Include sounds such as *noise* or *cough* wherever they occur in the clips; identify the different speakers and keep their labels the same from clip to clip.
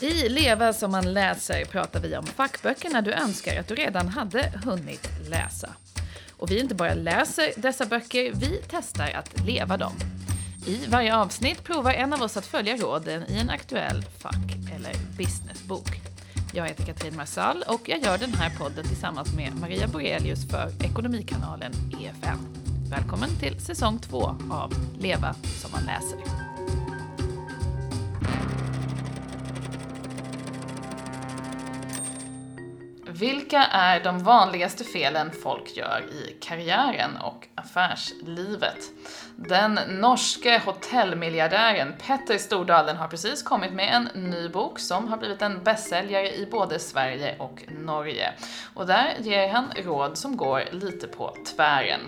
Speaker 1: I Leva som man läser pratar vi om fackböckerna du önskar att du redan hade hunnit läsa. Och vi inte bara läser dessa böcker, vi testar att leva dem. I varje avsnitt provar en av oss att följa råden i en aktuell fack eller businessbok. Jag heter Katrin Marsall och jag gör den här podden tillsammans med Maria Borelius för Ekonomikanalen EFN. Välkommen till säsong två av Leva som man läser. Vilka är de vanligaste felen folk gör i karriären och affärslivet? Den norske hotellmiljardären Petter Stordalen har precis kommit med en ny bok som har blivit en bästsäljare i både Sverige och Norge. Och där ger han råd som går lite på tvären.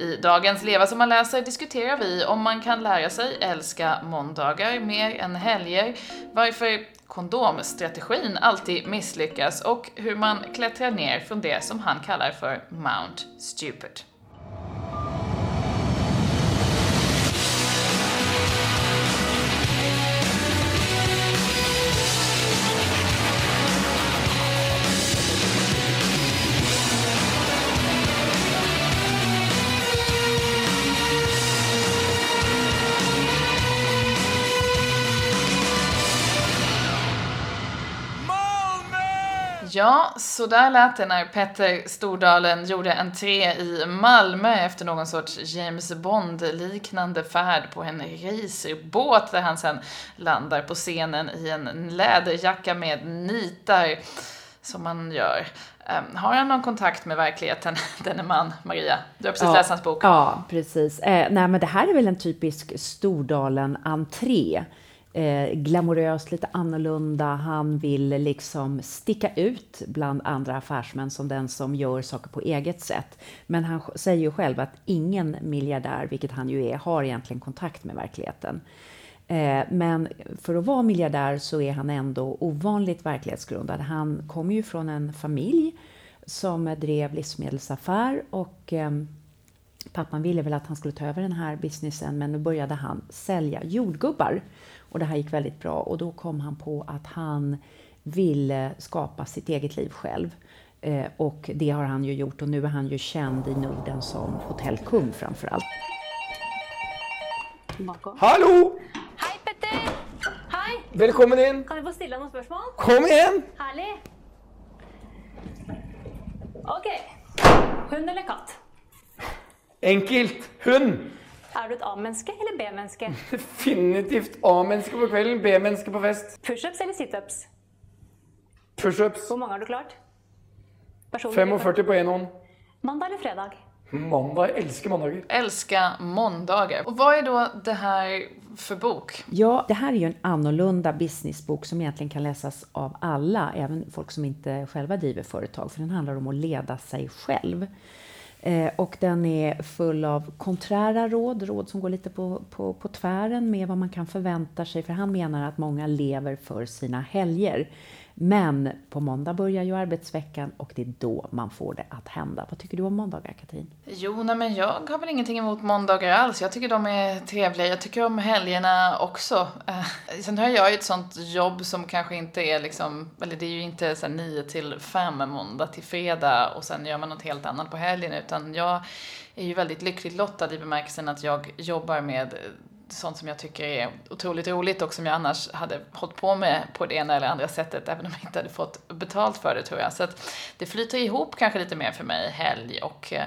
Speaker 1: I dagens Leva som man läser diskuterar vi om man kan lära sig älska måndagar mer än helger, varför kondomstrategin alltid misslyckas och hur man klättrar ner från det som han kallar för Mount Stupid. Ja, så där lät det när Petter Stordalen gjorde entré i Malmö efter någon sorts James Bond-liknande färd på en racerbåt där han sen landar på scenen i en läderjacka med nitar som man gör. Um, har han någon kontakt med verkligheten, *laughs* denne man, Maria? Du har precis
Speaker 2: ja,
Speaker 1: läst hans bok.
Speaker 2: Ja, precis. Eh, nej, men det här är väl en typisk Stordalen-entré eh, glamoröst, lite annorlunda. Han vill liksom sticka ut bland andra affärsmän som den som gör saker på eget sätt. Men han säger ju själv att ingen miljardär, vilket han ju är, har egentligen kontakt med verkligheten. Eh, men för att vara miljardär så är han ändå ovanligt verklighetsgrundad. Han kommer ju från en familj som drev livsmedelsaffär och eh, pappan ville väl att han skulle ta över den här businessen men nu började han sälja jordgubbar och det här gick väldigt bra och då kom han på att han ville skapa sitt eget liv själv. Eh, och det har han ju gjort och nu är han ju känd i Norden som hotellkung framför allt.
Speaker 3: Hallå!
Speaker 4: Hej Petter! Hej!
Speaker 3: Välkommen in!
Speaker 4: Kan jag få ställa några frågor?
Speaker 3: Kom igen!
Speaker 4: Härligt! Okej. Hund eller katt?
Speaker 3: Enkelt. Hund.
Speaker 4: Är du ett A-menneske eller B-menneske? *laughs*
Speaker 3: Definitivt A-menneske på kvällen, B-menneske på fest.
Speaker 4: Pushups eller situps?
Speaker 3: Pushups.
Speaker 4: Hur många har du klart? Personlig
Speaker 3: 45 på en hånd.
Speaker 4: Måndag eller fredag?
Speaker 3: Måndag. Jag älskar måndagar.
Speaker 1: Älska måndagar. Och vad är då det här för bok?
Speaker 2: Ja, det här är ju en annorlunda businessbok som egentligen kan läsas av alla, även folk som inte själva driver företag, för den handlar om att leda sig själv. Eh, och den är full av konträra råd, råd som går lite på, på, på tvären med vad man kan förvänta sig. För han menar att många lever för sina helger. Men på måndag börjar ju arbetsveckan och det är då man får det att hända. Vad tycker du om måndagar, Katrin?
Speaker 1: Jo, nej, men jag har väl ingenting emot måndagar alls. Jag tycker de är trevliga. Jag tycker om helgerna också. Eh, sen har jag ju ett sånt jobb som kanske inte är liksom, eller det är ju inte så 9 till 5 måndag till fredag och sen gör man något helt annat på helgen, utan jag är ju väldigt lyckligt lottad i bemärkelsen att jag jobbar med sånt som jag tycker är otroligt roligt och som jag annars hade hållit på med på det ena eller andra sättet, även om jag inte hade fått betalt för det tror jag. Så att det flyter ihop kanske lite mer för mig, helg och eh,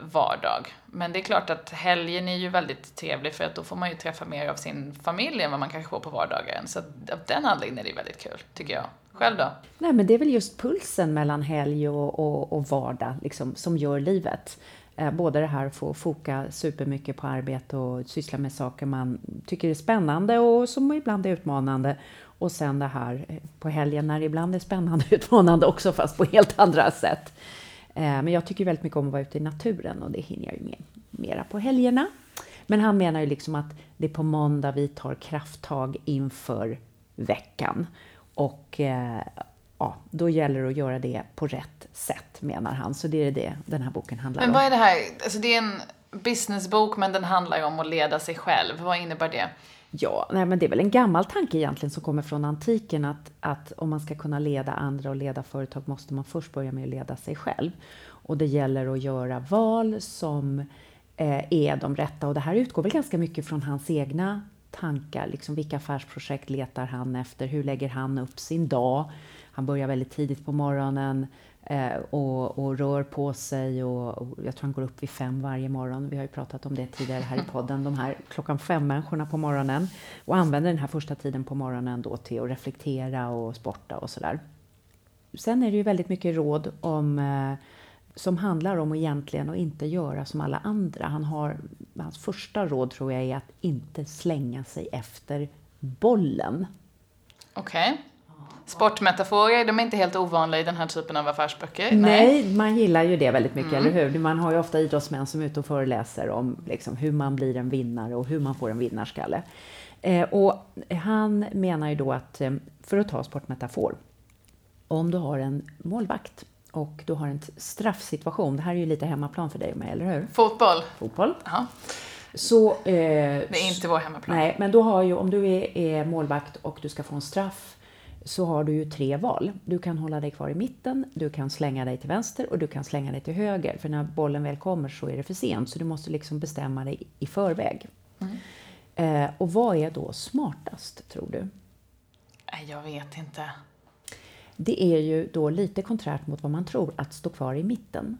Speaker 1: vardag. Men det är klart att helgen är ju väldigt trevlig för att då får man ju träffa mer av sin familj än vad man kanske får på vardagen. Så av den anledningen är det väldigt kul, tycker jag. Själv då?
Speaker 2: Nej, men det är väl just pulsen mellan helg och, och, och vardag liksom, som gör livet. Eh, både det här att få foka supermycket på arbete och syssla med saker man tycker är spännande och som ibland är utmanande. Och sen det här eh, på helgen när det ibland är spännande och *laughs* utmanande också, fast på helt andra sätt. Eh, men jag tycker väldigt mycket om att vara ute i naturen och det hinner jag ju med mera på helgerna. Men han menar ju liksom att det är på måndag vi tar krafttag inför veckan. Och eh, ja, då gäller det att göra det på rätt sätt, menar han. Så det är det den här boken handlar om.
Speaker 1: Men vad är det här? Alltså det är en businessbok, men den handlar ju om att leda sig själv. Vad innebär det?
Speaker 2: Ja, nej, men det är väl en gammal tanke egentligen som kommer från antiken att, att om man ska kunna leda andra och leda företag måste man först börja med att leda sig själv. Och det gäller att göra val som eh, är de rätta. Och det här utgår väl ganska mycket från hans egna tankar. Liksom vilka affärsprojekt letar han efter? Hur lägger han upp sin dag? Han börjar väldigt tidigt på morgonen eh, och, och, rör på sig. Och, och, jag tror han går upp vid fem varje morgon. Vi har ju pratat om det tidigare här i podden. De här klockan fem-människorna på morgonen. Och använder den här första tiden på morgonen då till att reflektera och sporta och sådär. Sen är det ju väldigt mycket råd om eh, som handlar om egentligen att inte göra som alla andra. Han har, hans första råd tror jag är att inte slänga sig efter bollen.
Speaker 1: Okej. Okay. Sportmetaforer, de är inte helt ovanliga i den här typen av affärsböcker.
Speaker 2: Nej, Nej man gillar ju det väldigt mycket, mm. eller hur? Man har ju ofta idrottsmän som är ute och föreläser om liksom, hur man blir en vinnare och hur man får en vinnarskalle. Eh, och han menar ju då att, eh, för att ta sportmetafor, om du har en målvakt och du har en straffsituation. Det här är ju lite hemmaplan för dig och mig, eller hur?
Speaker 1: Fotboll.
Speaker 2: Fotboll.
Speaker 1: Aha.
Speaker 2: Så, eh,
Speaker 1: det är inte vår hemmaplan.
Speaker 2: Nej, men då har ju, om du är, är, målvakt och du ska få en straff så har du ju tre val. Du kan hålla dig kvar i mitten, du kan slänga dig till vänster och du kan slänga dig till höger. För när bollen väl kommer så är det för sent, så du måste liksom bestämma dig i förväg. Mm. Eh, och vad är då smartast, tror du?
Speaker 1: Jag vet inte
Speaker 2: det är ju då lite konträrt mot vad man tror, att stå kvar i mitten.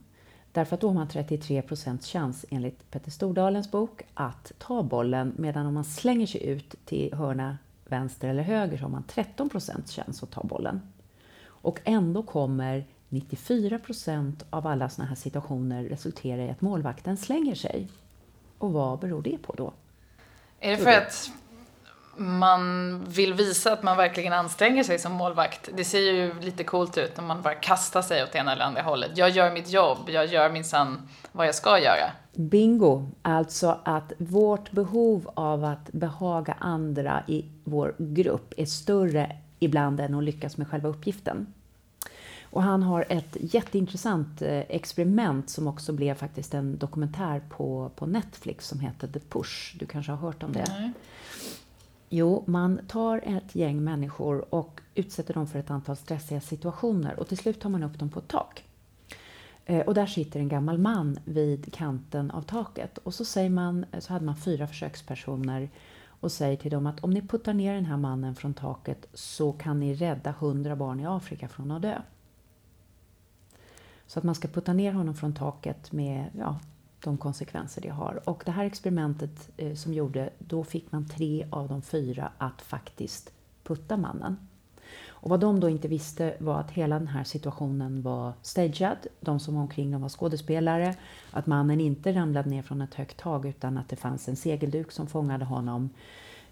Speaker 2: Därför att då har man 33 procents chans enligt Petter Stordalens bok att ta bollen, medan om man slänger sig ut till hörna vänster eller höger så har man 13 procents chans att ta bollen. Och ändå kommer 94 procent av alla sådana här situationer resultera i att målvakten slänger sig. Och vad beror det på då?
Speaker 1: Är det för att man vill visa att man verkligen anstränger sig som målvakt. Det ser ju lite coolt ut när man bara kastar sig åt ena eller andra hållet. Jag gör mitt jobb, jag gör minsann vad jag ska göra.
Speaker 2: Bingo! Alltså att vårt behov av att behaga andra i vår grupp är större ibland än att lyckas med själva uppgiften. Och han har ett jätteintressant eh, experiment som också blev faktiskt en dokumentär på, på Netflix som heter The Push. Du kanske har hört om det? Nej. Jo, man tar ett gäng människor och utsätter dem för ett antal stressiga situationer och till slut tar man upp dem på ett tak. Eh, och där sitter en gammal man vid kanten av taket och så säger man, så hade man fyra försökspersoner och säger till dem att om ni puttar ner den här mannen från taket så kan ni rädda hundra barn i Afrika från att dö. Så att man ska putta ner honom från taket med ja, de konsekvenser det har. Och det här experimentet eh, som gjorde, då fick man tre av de fyra att faktiskt putta mannen. Och vad de då inte visste var att hela den här situationen var stagead. De som var omkring dem var skådespelare. Att mannen inte ramlade ner från ett högt tag utan att det fanns en segelduk som fångade honom.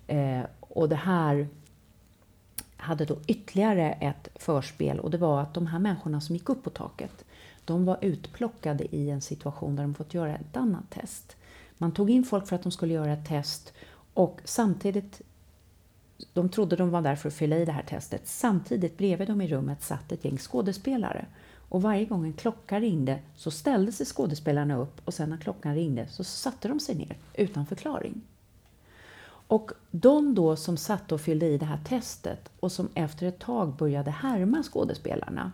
Speaker 2: Eh, och det här hade då ytterligare ett förspel och det var att de här människorna som gick upp på taket de var utplockade i en situation där de fått göra ett annat test. Man tog in folk för att de skulle göra ett test och samtidigt de trodde de var där för att fylla i det här testet. Samtidigt bredvid dem i rummet satt ett gäng skådespelare. Och varje gång en klocka ringde så ställde sig skådespelarna upp och sen när klockan ringde så satte de sig ner utan förklaring. Och de då som satt och fyllde i det här testet och som efter ett tag började härma skådespelarna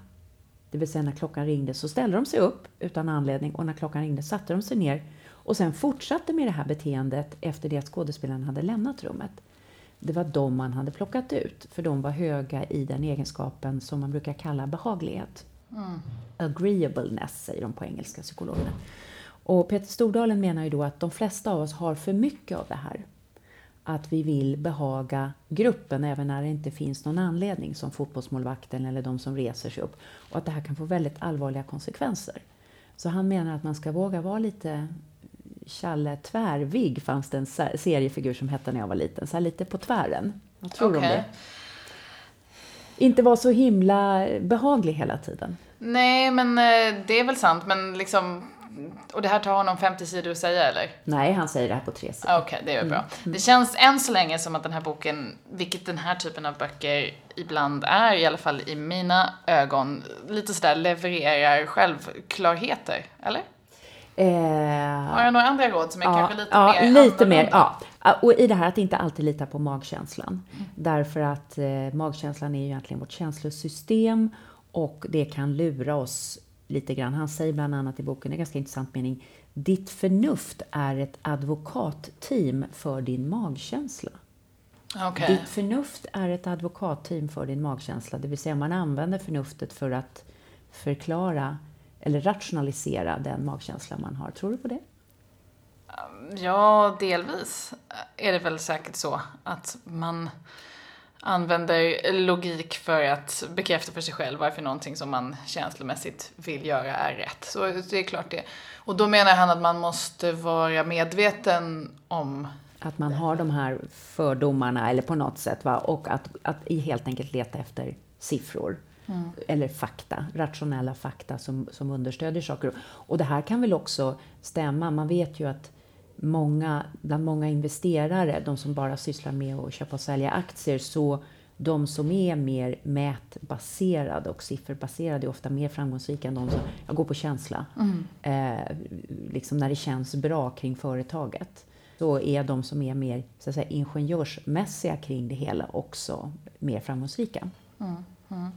Speaker 2: det vill säga när klockan ringde så ställde de sig upp utan anledning och när klockan ringde satte de sig ner och sen fortsatte med det här beteendet efter det att skådespelaren hade lämnat rummet. Det var de man hade plockat ut, för de var höga i den egenskapen som man brukar kalla behaglighet. Mm. Agreeableness säger de på engelska, psykologerna. Och Peter Stordalen menar ju då att de flesta av oss har för mycket av det här att vi vill behaga gruppen även när det inte finns någon anledning som fotbollsmålvakten eller de som reser sig upp och att det här kan få väldigt allvarliga konsekvenser. Så han menar att man ska våga vara lite Challe Tvärvig fanns det en seriefigur som hette när jag var liten, så lite på tvären. Vad tror du okay. om det? Inte vara så himla behaglig hela tiden.
Speaker 1: Nej, men eh, det är väl sant, men liksom och det här tar honom 50 sidor att säga eller?
Speaker 2: Nej, han säger det här på tre sidor.
Speaker 1: Okej, okay, det är bra. Mm. mm. Det känns än så länge som att den här boken, vilket den här typen av böcker ibland är, i alla fall i mina ögon, lite sådär levererar självklarheter, eller?
Speaker 2: Eh,
Speaker 1: Har jag några andra råd som är kanske lite
Speaker 2: ja,
Speaker 1: mer
Speaker 2: lite mer,
Speaker 1: annorlunda?
Speaker 2: ja. Och i det här att inte alltid lita på magkänslan. Därför att eh, magkänslan är ju egentligen vårt känslosystem och det kan lura oss lite grann. Han säger bland annat i boken, en ganska intressant mening, ditt förnuft är ett advokatteam för din magkänsla.
Speaker 1: Okej.
Speaker 2: Ditt förnuft är ett advokatteam för din magkänsla, det vill säga man använder förnuftet för att förklara eller rationalisera den magkänsla man har. Tror du på det?
Speaker 1: Ja, delvis är det väl säkert så att man använder logik för att bekräfta för sig själv varför någonting som man känslomässigt vill göra är rätt. Så det är klart det. Och då menar han att man måste vara medveten om
Speaker 2: Att man har de här fördomarna eller på något sätt va? och att, att helt enkelt leta efter siffror. Eller fakta, rationella fakta som, som understödjer saker. Och det här kan väl också stämma. Man vet ju att många, bland många investerare, de som bara sysslar med att köpa och sälja aktier, så de som är mer mätbaserade och sifferbaserade är ofta mer framgångsrika än de som jag går på känsla. Eh, liksom när det känns bra kring företaget. Så är de som är mer så att säga, ingenjörsmässiga kring det hela också mer framgångsrika. Ehm,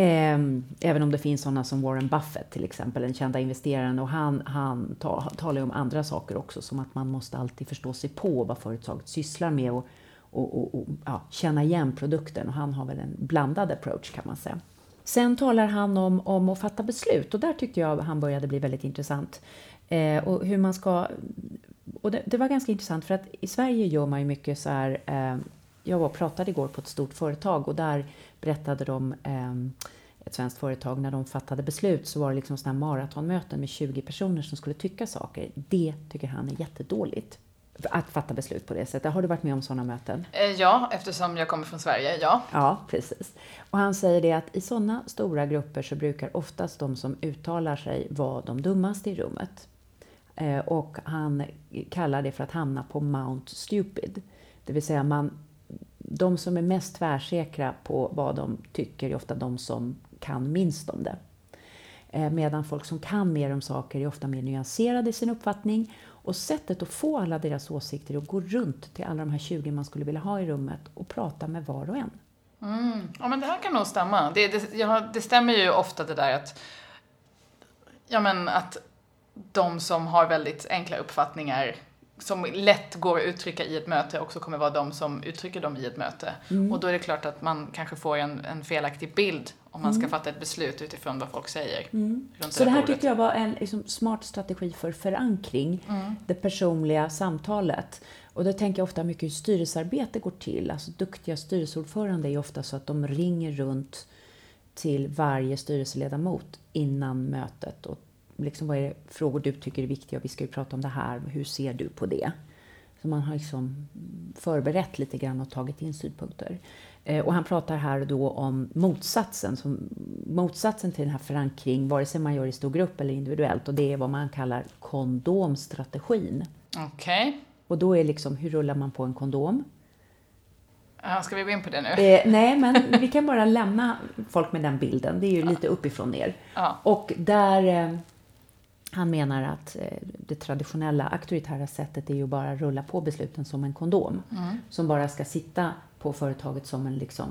Speaker 2: Ehm, även om det finns sådana som Warren Buffett till exempel, den kända investeraren. Och han, han ta, talar ju om andra saker också, som att man måste alltid förstå sig på vad företaget sysslar med och, och, och, och ja, känna igen produkten. Och han har väl en blandad approach kan man säga. Sen talar han om, om att fatta beslut och där tyckte jag han började bli väldigt intressant. Eh, och hur man ska... Och det, det var ganska intressant för att i Sverige gör man ju mycket så här... Eh, jag var och pratade igår på ett stort företag och där berättade de eh, ett svenskt företag, när de fattade beslut så var det liksom sådana maratonmöten med 20 personer som skulle tycka saker. Det tycker han är jättedåligt. Att fatta beslut på det sättet. Har du varit med om sådana möten?
Speaker 1: Eh, Ja, eftersom jag kommer från Sverige, ja.
Speaker 2: Ja, precis. Och han säger det att i sådana stora grupper så brukar oftast de som uttalar sig vara de dummaste i rummet. Eh, och han kallar det för att hamna på Mount Stupid. Det vill säga man, de som är mest tvärsäkra på vad de tycker är ofta de som kan minst om det. Eh, medan folk som kan mer om saker är ofta mer nyanserade i sin uppfattning. Och sättet att få alla deras åsikter är att gå runt till alla de här 20 man skulle vilja ha i rummet och prata med var och en. Mm.
Speaker 1: Ja, men det här kan nog stämma. Det, det, ja, det stämmer ju ofta det där att, ja men att de som har väldigt enkla uppfattningar som lätt går att uttrycka i ett möte också kommer vara de som uttrycker dem i ett möte. Och då är det klart att man kanske får en, en felaktig bild om man ska fatta ett beslut utifrån vad folk säger. Runt
Speaker 2: Så det här
Speaker 1: bordet.
Speaker 2: tyckte jag var en liksom, smart strategi för förankring, det personliga samtalet. Och då tänker jag ofta mycket hur styrelsearbete går till. Alltså duktiga styrelseordförande är ofta så att de ringer runt till varje styrelseledamot innan mötet. Och liksom, vad är det frågor du tycker är viktiga? Vi ska ju prata om det här. Hur ser du på det? Så man har liksom förberett lite grann och tagit in synpunkter. Eh, Och han pratar här då om motsatsen, som, motsatsen till den här förankring, vare sig man gör i stor grupp eller individuellt. Och det är vad man kallar kondomstrategin.
Speaker 1: Okej.
Speaker 2: Och då är liksom, hur rullar man på en kondom?
Speaker 1: Ja, ska vi gå in på det nu?
Speaker 2: Eh, nej, men vi kan bara lämna folk med den bilden. Det är ju lite uppifrån ner.
Speaker 1: Ja.
Speaker 2: Och där... Eh, han menar att eh, det traditionella auktoritära sättet är ju bara att rulla på besluten som en kondom. Som bara ska sitta på företaget som en liksom,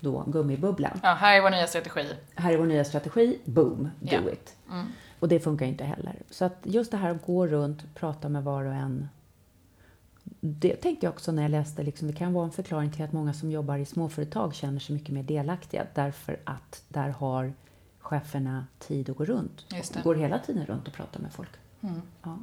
Speaker 2: då, gummibubbla.
Speaker 1: Ja, här är vår nya strategi.
Speaker 2: Här är vår nya strategi, boom, do
Speaker 1: Ja.
Speaker 2: it. Och det funkar inte heller. Så att just det här att gå runt, prata med var och en. Det tänkte jag också när jag läste, liksom, det kan vara en förklaring till att många som jobbar i småföretag känner sig mycket mer delaktiga. Därför att där har cheferna tid att gå runt.
Speaker 1: Det.
Speaker 2: Går hela tiden runt och pratar med folk. Ja.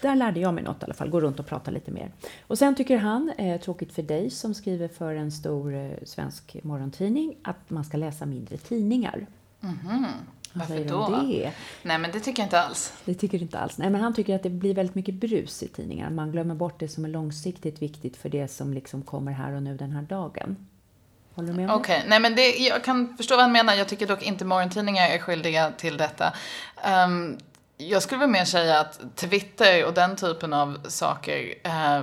Speaker 2: Där lärde jag mig något i alla fall, gå runt och prata lite mer. Och sen tycker han, eh, tråkigt för dig som skriver för en stor eh, svensk morgontidning, att man ska läsa mindre tidningar. Vad
Speaker 1: Varför då?
Speaker 2: det?
Speaker 1: Nej, men det tycker jag inte alls.
Speaker 2: Det tycker du inte alls. Nej, men han tycker att det blir väldigt mycket brus i tidningar. Man glömmer bort det som är långsiktigt viktigt för det som liksom kommer här och nu den här dagen. Håller du med om
Speaker 1: Okej, nej men det, jag kan förstå vad han menar. Jag tycker dock inte morgontidningar är skyldiga till detta. Um, jag skulle väl mer säga att Twitter och den typen av saker uh,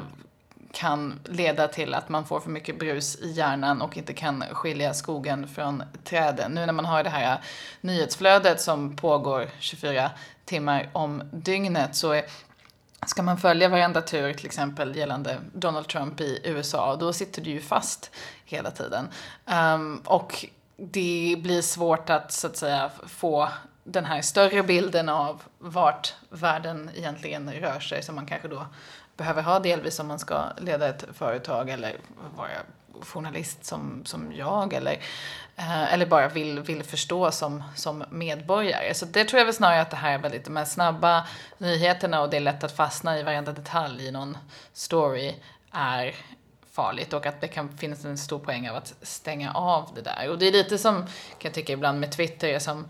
Speaker 1: kan leda till att man får för mycket brus i hjärnan och inte kan skilja skogen från träden. Nu när man har det här nyhetsflödet som pågår 24 timmar om dygnet så är Ska man följa varenda tur till exempel gällande Donald Trump i USA, då sitter du ju fast hela tiden. Um, och det blir svårt att så att säga få den här större bilden av vart världen egentligen rör sig som man kanske då behöver ha delvis om man ska leda ett företag eller vara journalist som, som jag eller, eh, eller bara vill, vill förstå som, som medborgare. Så det tror jag väl snarare att det här är väldigt, de här snabba nyheterna och det är lätt att fastna i varenda detalj i någon story är farligt och att det kan finnas en stor poäng av att stänga av det där. Och det är lite som, kan jag tycka ibland med Twitter, som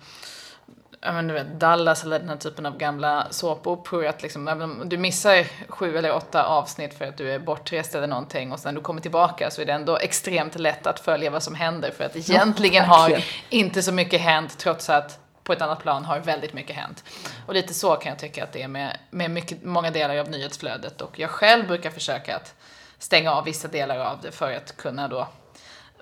Speaker 1: ja, men du vet, Dallas eller den här typen av gamla såpoperor. Att liksom, även om du missar sju eller åtta avsnitt för att du är bortrest eller någonting och sen du kommer tillbaka så är det ändå extremt lätt att följa vad som händer för att egentligen ja, har inte så mycket hänt trots att på ett annat plan har väldigt mycket hänt. Och lite så kan jag tycka att det är med, med mycket, många delar av nyhetsflödet och jag själv brukar försöka att stänga av vissa delar av det för att kunna då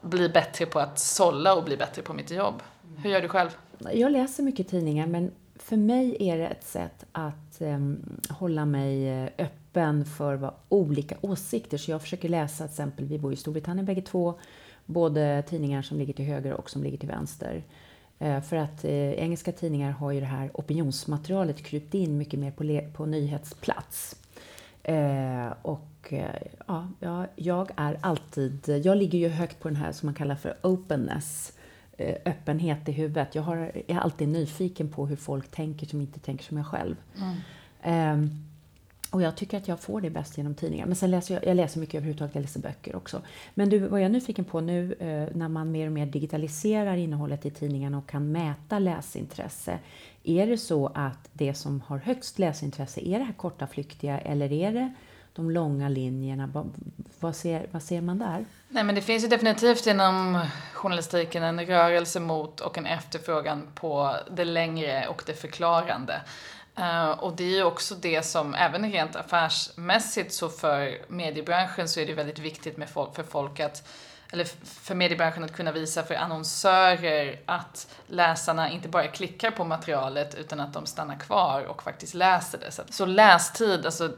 Speaker 1: bli bättre på att sålla och bli bättre på mitt jobb. Hur gör du själv?
Speaker 2: Jag läser mycket tidningar, men för mig är det ett sätt att eh, hålla mig eh, öppen för vad olika åsikter. Så jag försöker läsa, till exempel, vi bor i Storbritannien bägge två, både tidningar som ligger till höger och som ligger till vänster. Eh, för att eh, engelska tidningar har ju det här opinionsmaterialet krypt in mycket mer på, på nyhetsplats. Eh, och eh, ja, jag är alltid, jag ligger ju högt på den här som man kallar för openness öppenhet i huvudet. Jag, har, är alltid nyfiken på hur folk tänker som inte tänker som jag själv. Mm. Um, och jag tycker att jag får det bäst genom tidningar. Men sen läser jag, jag läser mycket överhuvudtaget, jag läser böcker också. Men du, vad jag är nyfiken på nu eh, när man mer och mer digitaliserar innehållet i tidningarna och kan mäta läsintresse. Är det så att det som har högst läsintresse, är det här korta flyktiga eller är det de långa linjerna? Vad, vad, ser, vad ser man där?
Speaker 1: Nej men det finns ju definitivt inom journalistiken en rörelse mot och en efterfrågan på det längre och det förklarande. Uh, och det är ju också det som, även rent affärsmässigt så för mediebranschen så är det väldigt viktigt med folk, för folk att eller för mediebranschen att kunna visa för annonsörer att läsarna inte bara klickar på materialet utan att de stannar kvar och faktiskt läser det. Så, så lästid, alltså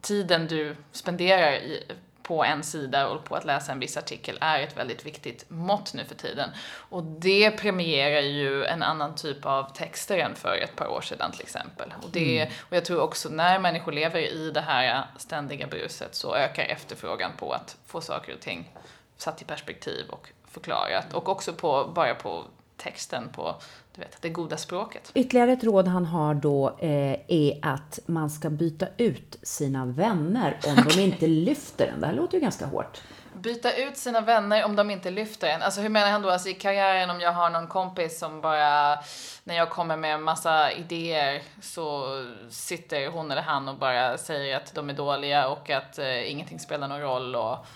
Speaker 1: tiden du spenderar i, på en sida och på att läsa en viss artikel är ett väldigt viktigt mått nu för tiden. Och det premierar ju en annan typ av texter än för ett par år sedan till exempel. Och, det, mm. och jag tror också när människor lever i det här ständiga bruset så ökar efterfrågan på att få saker och ting satt i perspektiv och förklarat. Och också på, bara på texten på du vet, det goda språket.
Speaker 2: Ytterligare ett råd han har då eh, är att man ska byta ut sina vänner om okay. de *laughs* inte lyfter en. Det här låter ju ganska hårt.
Speaker 1: Byta ut sina vänner om de inte lyfter en. Alltså hur menar han då? Alltså i karriären om jag har någon kompis som bara, när jag kommer med en massa idéer så sitter hon eller han och bara säger att de är dåliga och att eh, ingenting spelar någon roll och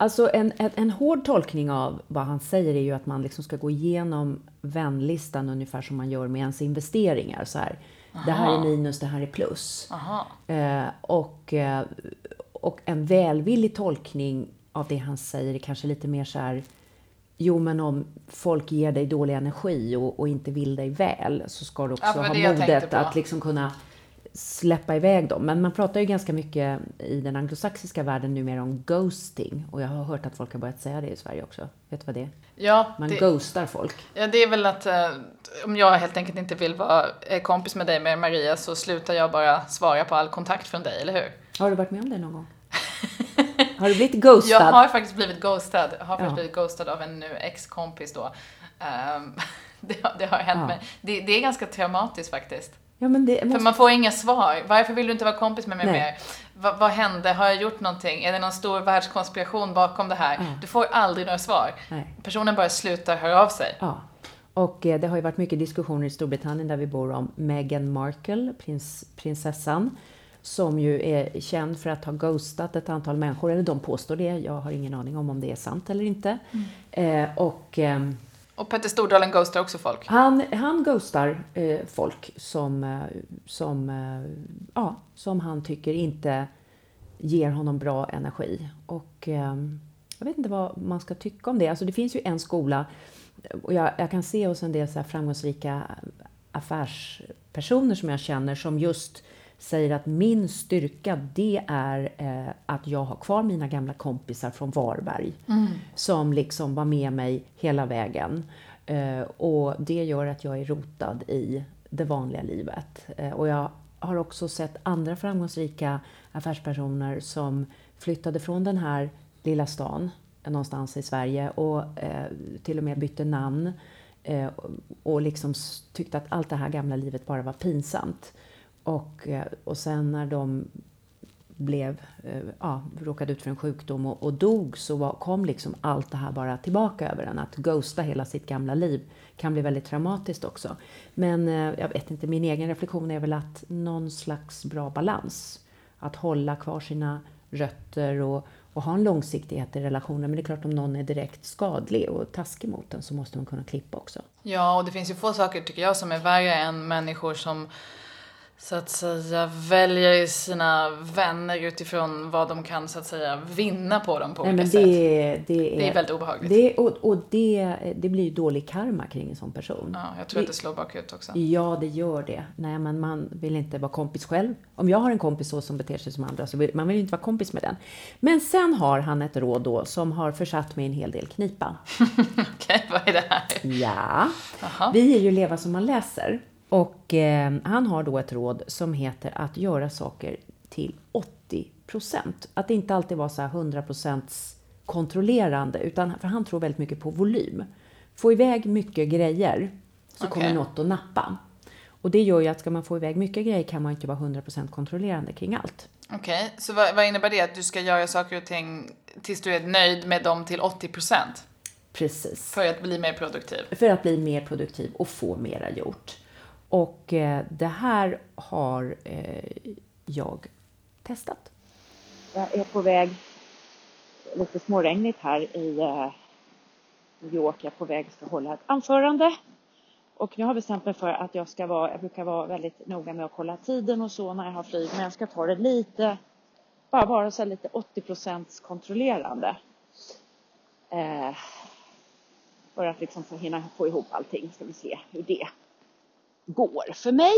Speaker 2: Alltså en, en, en, hård tolkning av vad han säger är ju att man liksom ska gå igenom vänlistan ungefär som man gör med ens investeringar. Så här, det här är minus, det här är plus. Eh, och, eh, och en välvillig tolkning av det han säger är kanske lite mer så här Jo, men om folk ger dig dålig energi och, och inte vill dig väl så ska du också ja, ha modet att liksom kunna släppa iväg dem. Men man pratar ju ganska mycket i den anglosaxiska världen numera om ghosting. Och jag har hört att folk har börjat säga det i Sverige också. Vet du vad det är?
Speaker 1: Ja,
Speaker 2: man
Speaker 1: det,
Speaker 2: ghostar folk.
Speaker 1: Ja, det är väl att eh, om jag helt enkelt inte vill vara eh, kompis med dig med Maria så slutar jag bara svara på all kontakt från dig, eller hur?
Speaker 2: Har du varit med om det någon gång? har du blivit ghostad? *laughs*
Speaker 1: Jag har faktiskt blivit ghostad. Jag har faktiskt ja. blivit ghostad av en nu ex-kompis då. Um, *laughs* det, det, har hänt ja. mig. Det, det är ganska traumatiskt faktiskt.
Speaker 2: Ja, måste...
Speaker 1: För man får inga svar. Varför vill du inte vara kompis med mig Nej. mer? Va, vad hände? Har jag gjort någonting? Är det någon stor världskonspiration bakom det här? Ja. Du får aldrig några svar. Nej. Personen bara slutar höra av sig.
Speaker 2: Ja. Och eh, det har ju varit mycket diskussioner i Storbritannien där vi bor om Meghan Markle, prins, prinsessan, som ju är känd för att ha ghostat ett antal människor, eller de påstår det. Jag har ingen aning om om det är sant eller inte. Mm. Eh, och... Eh,
Speaker 1: och Petter Stordalen ghostar också folk?
Speaker 2: Han, han ghostar eh, folk som, eh, som, eh, ja, som han tycker inte ger honom bra energi. Och eh, jag vet inte vad man ska tycka om det. Alltså det finns ju en skola och jag, jag kan se hos en del så här framgångsrika affärspersoner som jag känner som just säger att min styrka det är eh, att jag har kvar mina gamla kompisar från Varberg som liksom var med mig hela vägen. Eh, och det gör att jag är rotad i det vanliga livet. Eh, och jag har också sett andra framgångsrika affärspersoner som flyttade från den här lilla stan någonstans i Sverige och eh, till och med bytte namn eh, och liksom tyckte att allt det här gamla livet bara var pinsamt. Och, eh, och sen när de blev, eh, ja, råkade ut för en sjukdom och, och dog så var, kom liksom allt det här bara tillbaka över en. Att ghosta hela sitt gamla liv kan bli väldigt traumatiskt också. Men eh, jag vet inte, min egen reflektion är väl att någon slags bra balans. Att hålla kvar sina rötter och, och ha en långsiktighet i relationen. Men det är klart om någon är direkt skadlig och taskig mot en så måste man kunna klippa också.
Speaker 1: Ja, och det finns ju få saker tycker jag som är värre än människor som så att säga väljer sina vänner utifrån vad de kan så att säga vinna på dem på
Speaker 2: Nej,
Speaker 1: olika
Speaker 2: men
Speaker 1: sätt.
Speaker 2: det, det, är,
Speaker 1: Det är väldigt obehagligt.
Speaker 2: Det, och och det, det blir ju dålig karma kring en sån person.
Speaker 1: Ja, jag tror att det slår bakut också.
Speaker 2: Ja, det gör det. Nej, men man vill inte vara kompis själv. Om jag har en kompis så som beter sig som andra så vill man vill inte vara kompis med den. Men sen har han ett råd då som har försatt mig i en hel del knipa. *laughs*
Speaker 1: Okej, vad är det här?
Speaker 2: Ja,
Speaker 1: Jaha.
Speaker 2: vi är ju Leva som man läser. Och eh, han har då ett råd som heter att göra saker till 80 procent. Att inte alltid vara så här 100 procents kontrollerande, utan för han tror väldigt mycket på volym. Få iväg mycket grejer så
Speaker 1: Okej.
Speaker 2: kommer något att nappa. Och det gör ju att ska man få iväg mycket grejer kan man inte vara 100 procent kontrollerande kring allt.
Speaker 1: Okej, så vad, vad innebär det? Att du ska göra saker och ting tills du är nöjd med dem till 80%
Speaker 2: Precis.
Speaker 1: för att bli mer produktiv?
Speaker 2: för att bli mer produktiv och få mera gjort. Och eh, det här har eh, jag testat.
Speaker 5: Jag är på väg, lite småregnigt här i eh, New York. Jag är på väg att hålla ett anförande. Och nu har jag bestämt mig för att jag ska vara, jag brukar vara väldigt noga med att kolla tiden och så när jag har flyg. Men jag ska ta det lite, bara vara så lite 80 kontrollerande. Eh, för att liksom få hinna få ihop allting. Ska vi se hur det går för mig.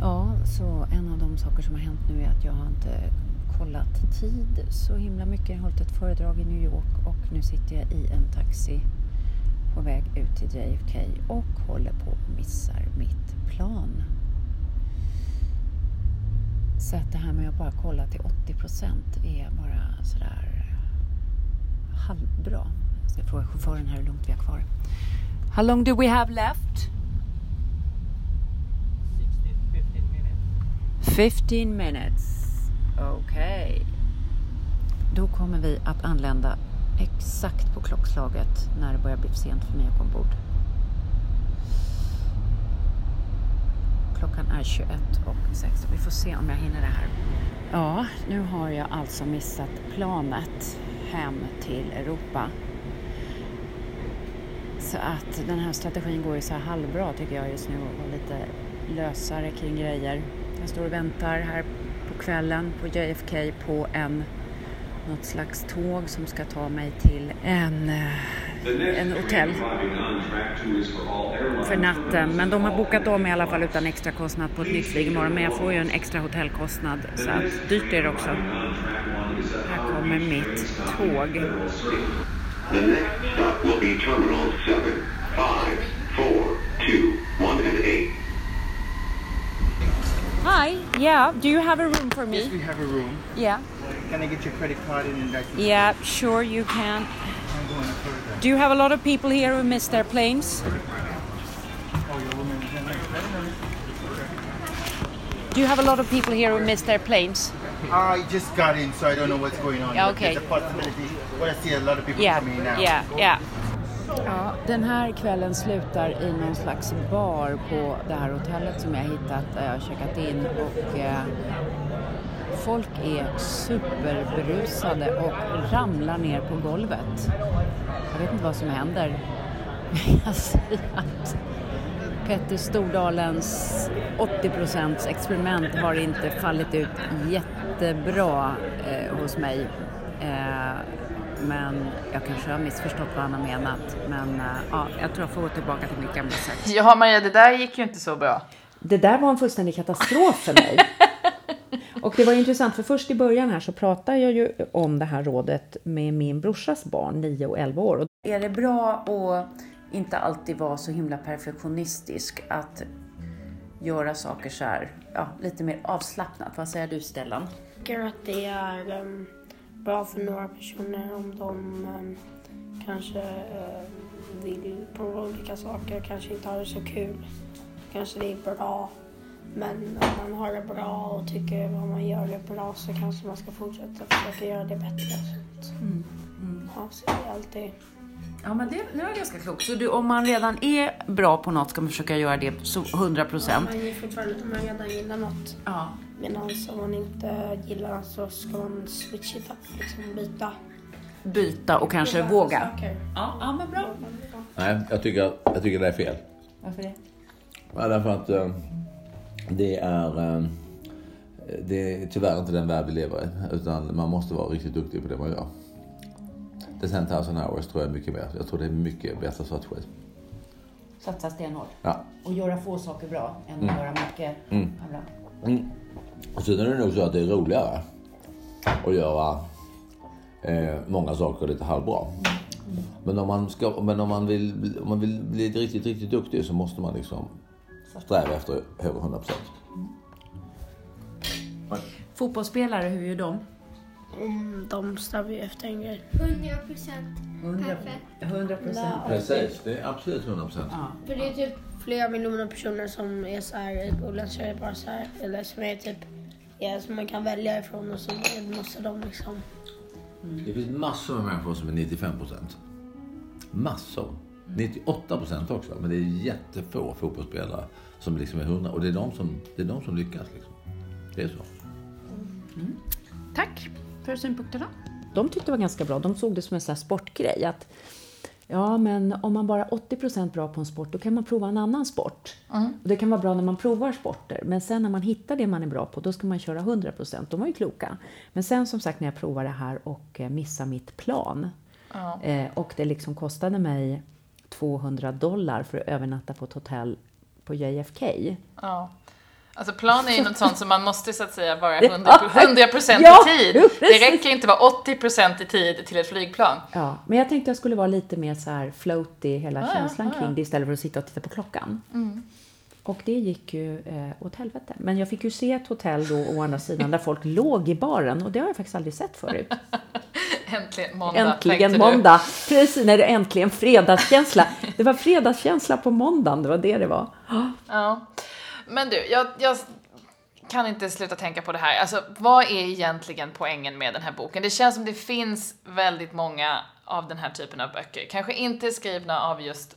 Speaker 2: Ja, så en av de saker som har hänt nu är att jag har inte kollat tid så himla mycket. Jag har hållit ett föredrag i New York och nu sitter jag i en taxi på väg ut till JFK och håller på att missar mitt plan. Så att det här med att bara kolla till 80 procent är bara sådär halvbra. Jag ska fråga chauffören här hur långt vi har kvar. How long do we have left? 15 minutes. Okej. Då kommer vi att anlända exakt på klockslaget när det börjar bli för sent för mig att gå ombord. Klockan är 21 och 6. Vi får se om jag hinner det här. Ja, nu har jag alltså missat planet hem till Europa. Så att den här strategin går ju så här halvbra tycker jag just nu och lite lösare kring grejer. Jag står och väntar här på kvällen på JFK på en något slags tåg som ska ta mig till en, en hotell för natten. Men de har bokat om i alla fall utan extra kostnad på ett nytt flyg imorgon. Men jag får ju en extra hotellkostnad så att dyrt är det också. Här kommer mitt tåg.
Speaker 6: The next stop will be Terminal 7, 5, 4, 2, 1, and 8.
Speaker 2: Hi, yeah, do you have a room for me?
Speaker 7: Yes, we have a room.
Speaker 2: Yeah,
Speaker 7: Can I get your credit card and then I
Speaker 2: yeah, sure you can.
Speaker 7: I'm going further.
Speaker 2: Do you have a lot of people here who miss their planes?
Speaker 7: Oh, your woman is in there.
Speaker 2: Do you have a lot of people here who miss their planes?
Speaker 7: I just got in, so I don't know what's going on.
Speaker 2: Yeah,
Speaker 7: but
Speaker 2: okay.
Speaker 7: There's a possibility. I lot of people
Speaker 2: Yeah,
Speaker 7: coming in now.
Speaker 2: yeah, yeah. Ja, den här kvällen slutar i någon slags bar på det här hotellet som jag hittat där jag har checkat in och eh, folk är superberusade och ramlar ner på golvet. Jag vet inte vad som händer. Men *laughs* jag säger att Petter Stordalens 80% experiment har inte fallit ut jättebra eh, hos mig. Eh, men jag kanske har missförstått vad han har menat. Men eh, ja, jag tror jag får gå tillbaka till mitt gamla sätt.
Speaker 1: Ja, Maria, det där gick ju inte så bra.
Speaker 2: Det där var en fullständig katastrof för mig. *laughs* Och det var intressant för först i början här så pratade jag ju om det här rådet med min brorsas barn, 9 och 11 år. Är det bra att inte alltid vara så himla perfektionistisk, att göra saker så här, ja, lite mer avslappnat? Vad säger du Stellan?
Speaker 8: Jag tycker att det är ehm, bra för några personer om de ehm, kanske ehm, vill prova olika saker, kanske inte har det så kul. Kanske det är bra. Men om man har det bra och tycker vad man gör är bra så kanske man ska fortsätta försöka göra det bättre. Så att, Ja, så det är alltid...
Speaker 2: Ja, men det, det var ganska klokt. Så du, om man redan är bra på något ska man försöka göra det så 100 procent?
Speaker 8: Man är fortfarande, om man redan gillar något.
Speaker 2: Ja.
Speaker 8: Medan om man inte gillar så ska man switch it up, liksom byta.
Speaker 2: Byta och kanske
Speaker 8: Prova
Speaker 2: våga.
Speaker 8: saker.
Speaker 2: Ja, ja, men bra.
Speaker 9: Nej, jag tycker, jag tycker det är fel.
Speaker 2: Varför det?
Speaker 9: Ja, därför att eh, det är... Eh, det är tyvärr inte den värld vi lever i. Utan man måste vara riktigt duktig på det man gör. The 10,000 hours tror jag är mycket mer. Jag tror det är mycket bättre strategi.
Speaker 2: Satsa stenhårt.
Speaker 9: Ja.
Speaker 2: Och göra få saker bra än att
Speaker 9: Mm.
Speaker 2: göra mycket
Speaker 9: Mm.
Speaker 2: ja, bra.
Speaker 9: Mm. Och sen är det nog så att det är roligare att göra eh, många saker lite halvbra. Men om man, ska, men om man, vill, bli- om man vill bli riktigt, riktigt duktig så måste man liksom sträva efter över 100 procent.
Speaker 2: Fotbollsspelare, hur är de?
Speaker 8: Mm, de strävar ju efter en grej.
Speaker 10: 100 procent.
Speaker 2: 100 procent.
Speaker 9: Precis, det är absolut 100 procent.
Speaker 8: För det är typ flera miljoner personer som är så här, och bara så här, eller som är typ, ja, som man kan välja ifrån och så måste de liksom.
Speaker 9: Det finns massor med människor som är 95 procent. Massor. 98 procent också. Men det är jättefå fotbollsspelare som liksom är 100. Och det är de som, det är de som lyckas. Liksom. Det är så.
Speaker 2: Tack för synpunkterna. De tyckte det var ganska bra. De såg det som en sån här sportgrej. Att, ja, men om man bara är 80% bra på en sport, då kan man prova en annan sport. Och det kan vara bra när man provar sporter. Men sen när man hittar det man är bra på, då ska man köra 100% De var ju kloka. Men sen som sagt när jag provade det här och eh, missade mitt plan.
Speaker 1: Ja.
Speaker 2: Eh, och det liksom kostade mig 200 dollar för att övernatta på ett hotell på JFK.
Speaker 1: Ja. Alltså plan är ju något sånt som man måste så att säga vara
Speaker 2: Ja,
Speaker 1: 100%, 100
Speaker 2: ja,
Speaker 1: i tid. Det räcker inte vara 80% i tid till ett flygplan.
Speaker 2: Ja, men jag tänkte jag skulle vara lite mer så här floaty, hela
Speaker 1: Ja,
Speaker 2: känslan
Speaker 1: ja, ja.
Speaker 2: kring det istället för att sitta och titta på klockan.
Speaker 1: Mm.
Speaker 2: Och det gick ju eh, åt helvete. Men jag fick ju se ett hotell då å andra sidan där folk *laughs* låg i baren och det har jag faktiskt aldrig sett förut. *laughs*
Speaker 1: Äntligen måndag,
Speaker 2: äntligen
Speaker 1: tänkte du.
Speaker 2: måndag! Precis, när det äntligen fredagskänsla. Det var fredagskänsla på måndagen, det var det det var.
Speaker 1: Ja. Men du, jag, jag kan inte sluta tänka på det här. Alltså, vad är egentligen poängen med den här boken? Det känns som det finns väldigt många av den här typen av böcker. Kanske inte skrivna av just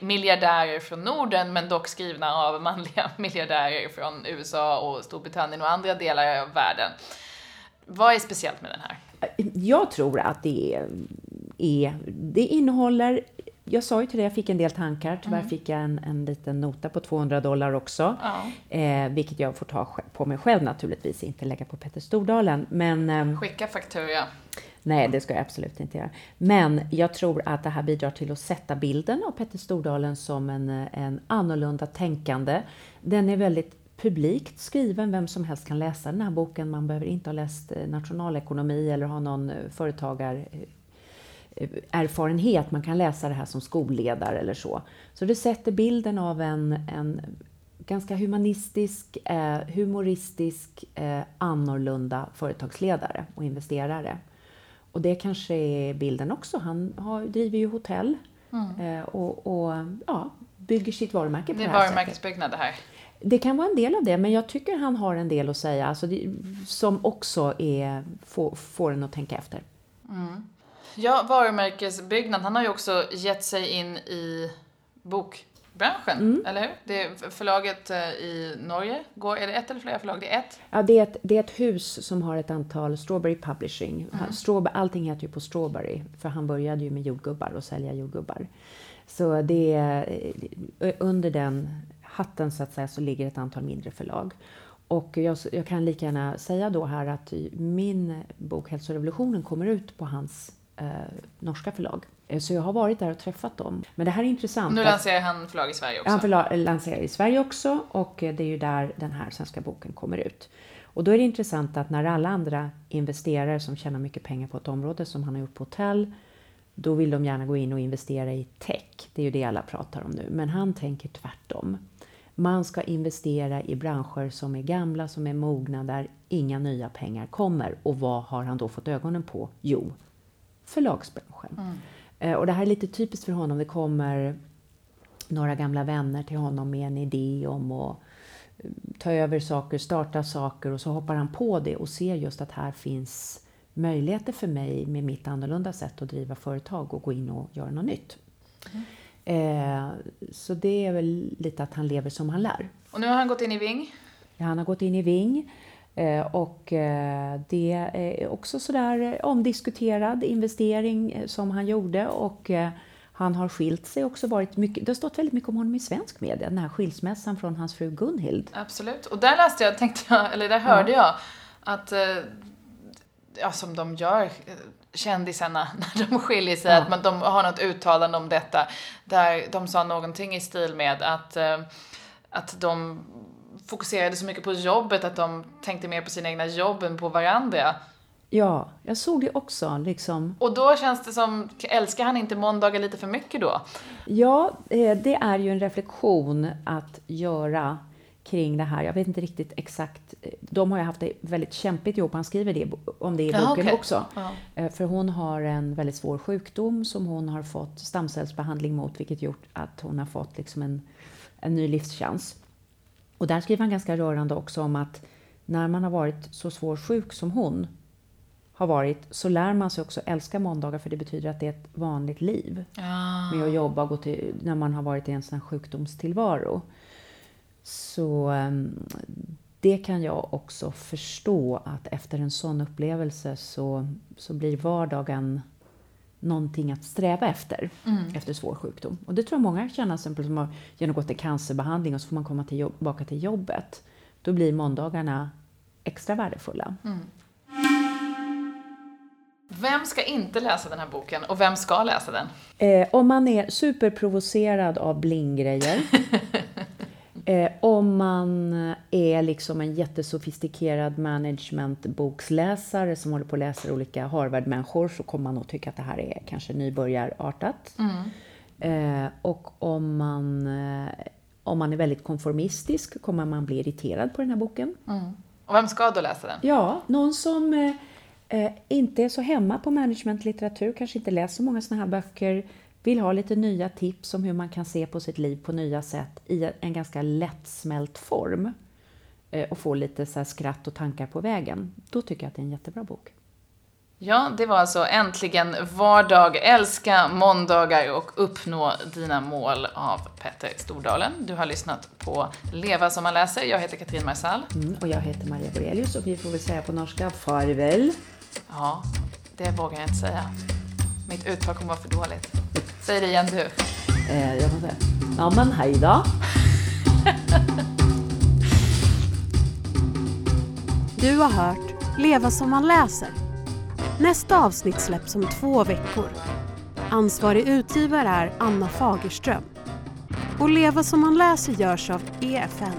Speaker 1: miljardärer från Norden, men dock skrivna av manliga *laughs* miljardärer från USA och Storbritannien och andra delar av världen. Vad är speciellt med den här?
Speaker 2: Jag tror att det är, är det innehåller jag sa ju till dig, jag fick en del tankar. Tyvärr
Speaker 1: Mm.
Speaker 2: fick jag en, en liten nota på 200 dollar också.
Speaker 1: Ja.
Speaker 2: Eh, vilket jag får ta på mig själv naturligtvis, inte lägga på Petter Stordalen. Men, ehm,
Speaker 1: Skicka faktura.
Speaker 2: Nej, det ska jag absolut inte göra. Men jag tror att det här bidrar till att sätta bilden av Petter Stordalen som en, eh, en annorlunda tänkande. Den är väldigt publikt skriven, vem som helst kan läsa den här boken. Man behöver inte ha läst eh, nationalekonomi eller ha någon eh, företagar eh, erfarenhet. Man kan läsa det här som skolledare eller så. Så det sätter bilden av en, en ganska humanistisk, eh, humoristisk, eh, annorlunda företagsledare och investerare. Och det kanske är bilden också. Han har, driver ju hotell
Speaker 1: Mm.
Speaker 2: eh, och, och ja, bygger sitt varumärke på
Speaker 1: Det
Speaker 2: det,
Speaker 1: är
Speaker 2: här
Speaker 1: varumärkesbyggnad det här.
Speaker 2: Det kan vara en del av det, men jag tycker han har en del att säga alltså det, som också är, får, får en att tänka efter.
Speaker 1: Ja, varumärkesbyggnad. Han har ju också gett sig in i bokbranschen,
Speaker 2: Mm.
Speaker 1: eller hur? Det är förlaget eh, i Norge, går, är det ett eller flera förlag? Det är ett.
Speaker 2: Ja, det, är ett, det är ett hus som har ett antal Strawberry Publishing.
Speaker 1: Mm.
Speaker 2: Strawberry, allting heter ju på Strawberry, för han började ju med jordgubbar och sälja jordgubbar. Så det är, eh, under den hatten så att säga så ligger ett antal mindre förlag. Och jag, jag kan lika gärna säga då här att min bok Hälsorevolutionen kommer ut på hans eh, norska förlag. Eh, Så jag har varit där och träffat dem. Men det här är intressant.
Speaker 1: Nu lanserar han förlag i Sverige också.
Speaker 2: han förla- lanserar i Sverige också och eh, det är ju där den här svenska boken kommer ut. Och då är det intressant att när alla andra investerare som tjänar mycket pengar på ett område som han har gjort på hotell, då vill de gärna gå in och investera i tech. Det är ju det alla pratar om nu. Men han tänker tvärtom. Man ska investera i branscher som är gamla, som är mogna, där inga nya pengar kommer. Och vad har han då fått ögonen på? Jo, förlagsbranschen. Eh, Och det här är lite typiskt för honom. Det kommer några gamla vänner till honom med en idé om att eh, ta över saker, starta saker och så hoppar han på det och ser just att här finns möjligheter för mig med mitt annorlunda sätt att driva företag och gå in och göra något nytt. Eh, så det är väl lite att han lever som han lär.
Speaker 1: Och nu har han gått in i Ving.
Speaker 2: Han har gått in i Ving och eh, det är också sådär omdiskuterad investering eh, som han gjorde och eh, han har skilt sig också varit mycket, det har stått väldigt mycket om honom i svensk media, den här skilsmässan från hans fru Gunhild.
Speaker 1: Absolut. Och där läste jag, tänkte jag, *laughs* eller där hörde jag att, eh, ja som de gör, eh, kändisarna *laughs* när de skiljer sig,
Speaker 2: Ja.
Speaker 1: att man, de har något uttalande om detta. Där de sa någonting i stil med att, eh, att de fokuserade så mycket på jobbet att de tänkte mer på sina egna jobb än på varandra.
Speaker 2: Ja, jag såg det också. Liksom.
Speaker 1: Och då känns det som, älskar han inte måndagar lite för mycket då?
Speaker 2: Ja, eh, det är ju en reflektion att göra kring det här. Jag vet inte riktigt exakt. De har ju haft det väldigt kämpigt ihop. Han skriver det, om det i
Speaker 1: Ja,
Speaker 2: boken
Speaker 1: okej.
Speaker 2: också.
Speaker 1: Ja.
Speaker 2: Eh, För hon har en väldigt svår sjukdom som hon har fått stamcellsbehandling mot, vilket gjort att hon har fått liksom en, en ny livschans. Och där skriver han ganska rörande också om att när man har varit så svårt sjuk som hon har varit så lär man sig också älska måndagar för det betyder att det är ett vanligt liv
Speaker 1: Ja.
Speaker 2: med att jobba och gå till, när man har varit i en sån här sjukdomstillvaro. Så ehm, det kan jag också förstå att efter en sån upplevelse så, så blir vardagen någonting att sträva efter, efter svår sjukdom. Och det tror jag många känner, exempel som har genomgått en cancerbehandling och så får man komma till tillbaka till jobbet. Då blir måndagarna extra värdefulla.
Speaker 1: Vem ska inte läsa den här boken och vem ska läsa den?
Speaker 2: Eh, om man är superprovocerad av blinggrejer. *laughs* eh, om man är liksom en jättesofistikerad managementboksläsare som håller på att läsa olika Harvard-människor så kommer man nog tycka att det här är kanske nybörjarartat. Eh, och om man, eh, om man är väldigt konformistisk kommer man bli irriterad på den här boken.
Speaker 1: Och vem ska då läsa den?
Speaker 2: Ja, någon som eh, eh, inte är så hemma på managementlitteratur, kanske inte läser så många såna här böcker, vill ha lite nya tips om hur man kan se på sitt liv på nya sätt i en ganska lättsmält form eh, och få lite så skratt och tankar på vägen. Då tycker jag att det är en jättebra bok.
Speaker 1: Ja, det var alltså Äntligen vardag, älska måndagar och uppnå dina mål av Petter Stordalen. Du har lyssnat på Leva som man läser. Jag heter Katrin Marsall.
Speaker 2: Mm, och jag heter Maria Borelius och vi får väl säga på norska farväl.
Speaker 1: Ja, det vågar jag inte säga. Mitt uttal kommer vara för dåligt. Säg det igen du.
Speaker 2: Eh, jag får säga, ja men hej då. *laughs*
Speaker 10: Du har hört Leva som man läser. Nästa avsnitt släpps om två veckor. Ansvarig utgivare är Anna Fagerström. Och Leva som man läser görs av EFN,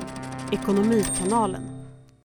Speaker 10: Ekonomikanalen.